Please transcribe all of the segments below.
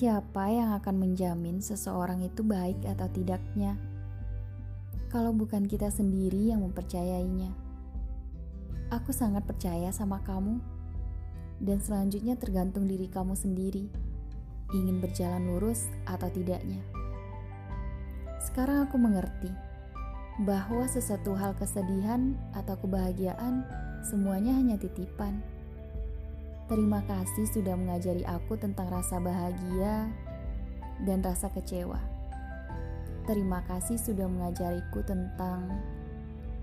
Siapa yang akan menjamin seseorang itu baik atau tidaknya? Kalau bukan kita sendiri yang mempercayainya, aku sangat percaya sama kamu, dan selanjutnya tergantung diri kamu sendiri ingin berjalan lurus atau tidaknya. Sekarang aku mengerti bahwa sesuatu hal kesedihan atau kebahagiaan semuanya hanya titipan Terima kasih sudah mengajari aku tentang rasa bahagia dan rasa kecewa. Terima kasih sudah mengajariku tentang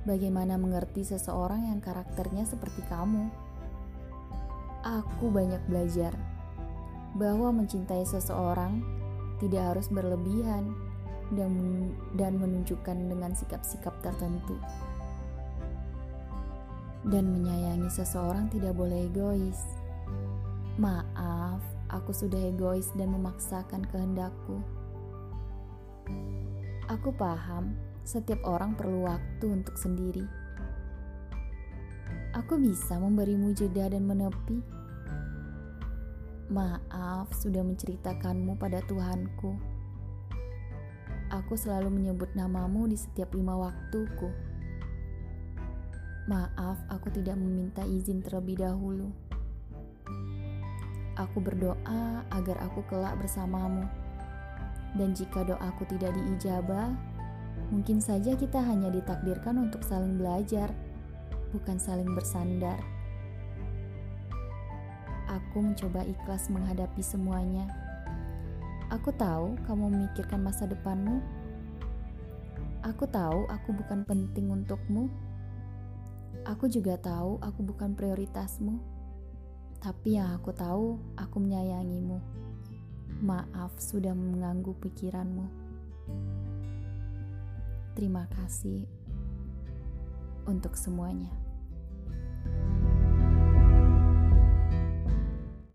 bagaimana mengerti seseorang yang karakternya seperti kamu. Aku banyak belajar bahwa mencintai seseorang tidak harus berlebihan dan, dan menunjukkan dengan sikap-sikap tertentu. Dan menyayangi seseorang tidak boleh egois Maaf, aku sudah egois dan memaksakan kehendakku. Aku paham, setiap orang perlu waktu untuk sendiri. Aku bisa memberimu jeda dan menepi. Maaf, sudah menceritakanmu pada Tuhanku. Aku selalu menyebut namamu di setiap lima waktuku. Maaf, aku tidak meminta izin terlebih dahulu. Aku berdoa agar aku kelak bersamamu. Dan jika doaku tidak diijabah, mungkin saja kita hanya ditakdirkan untuk saling belajar, bukan saling bersandar. Aku mencoba ikhlas menghadapi semuanya. Aku tahu kamu memikirkan masa depanmu. Aku tahu aku bukan penting untukmu. Aku juga tahu aku bukan prioritasmu. Tapi yang aku tahu, aku menyayangimu. Maaf sudah mengganggu pikiranmu. Terima kasih untuk semuanya.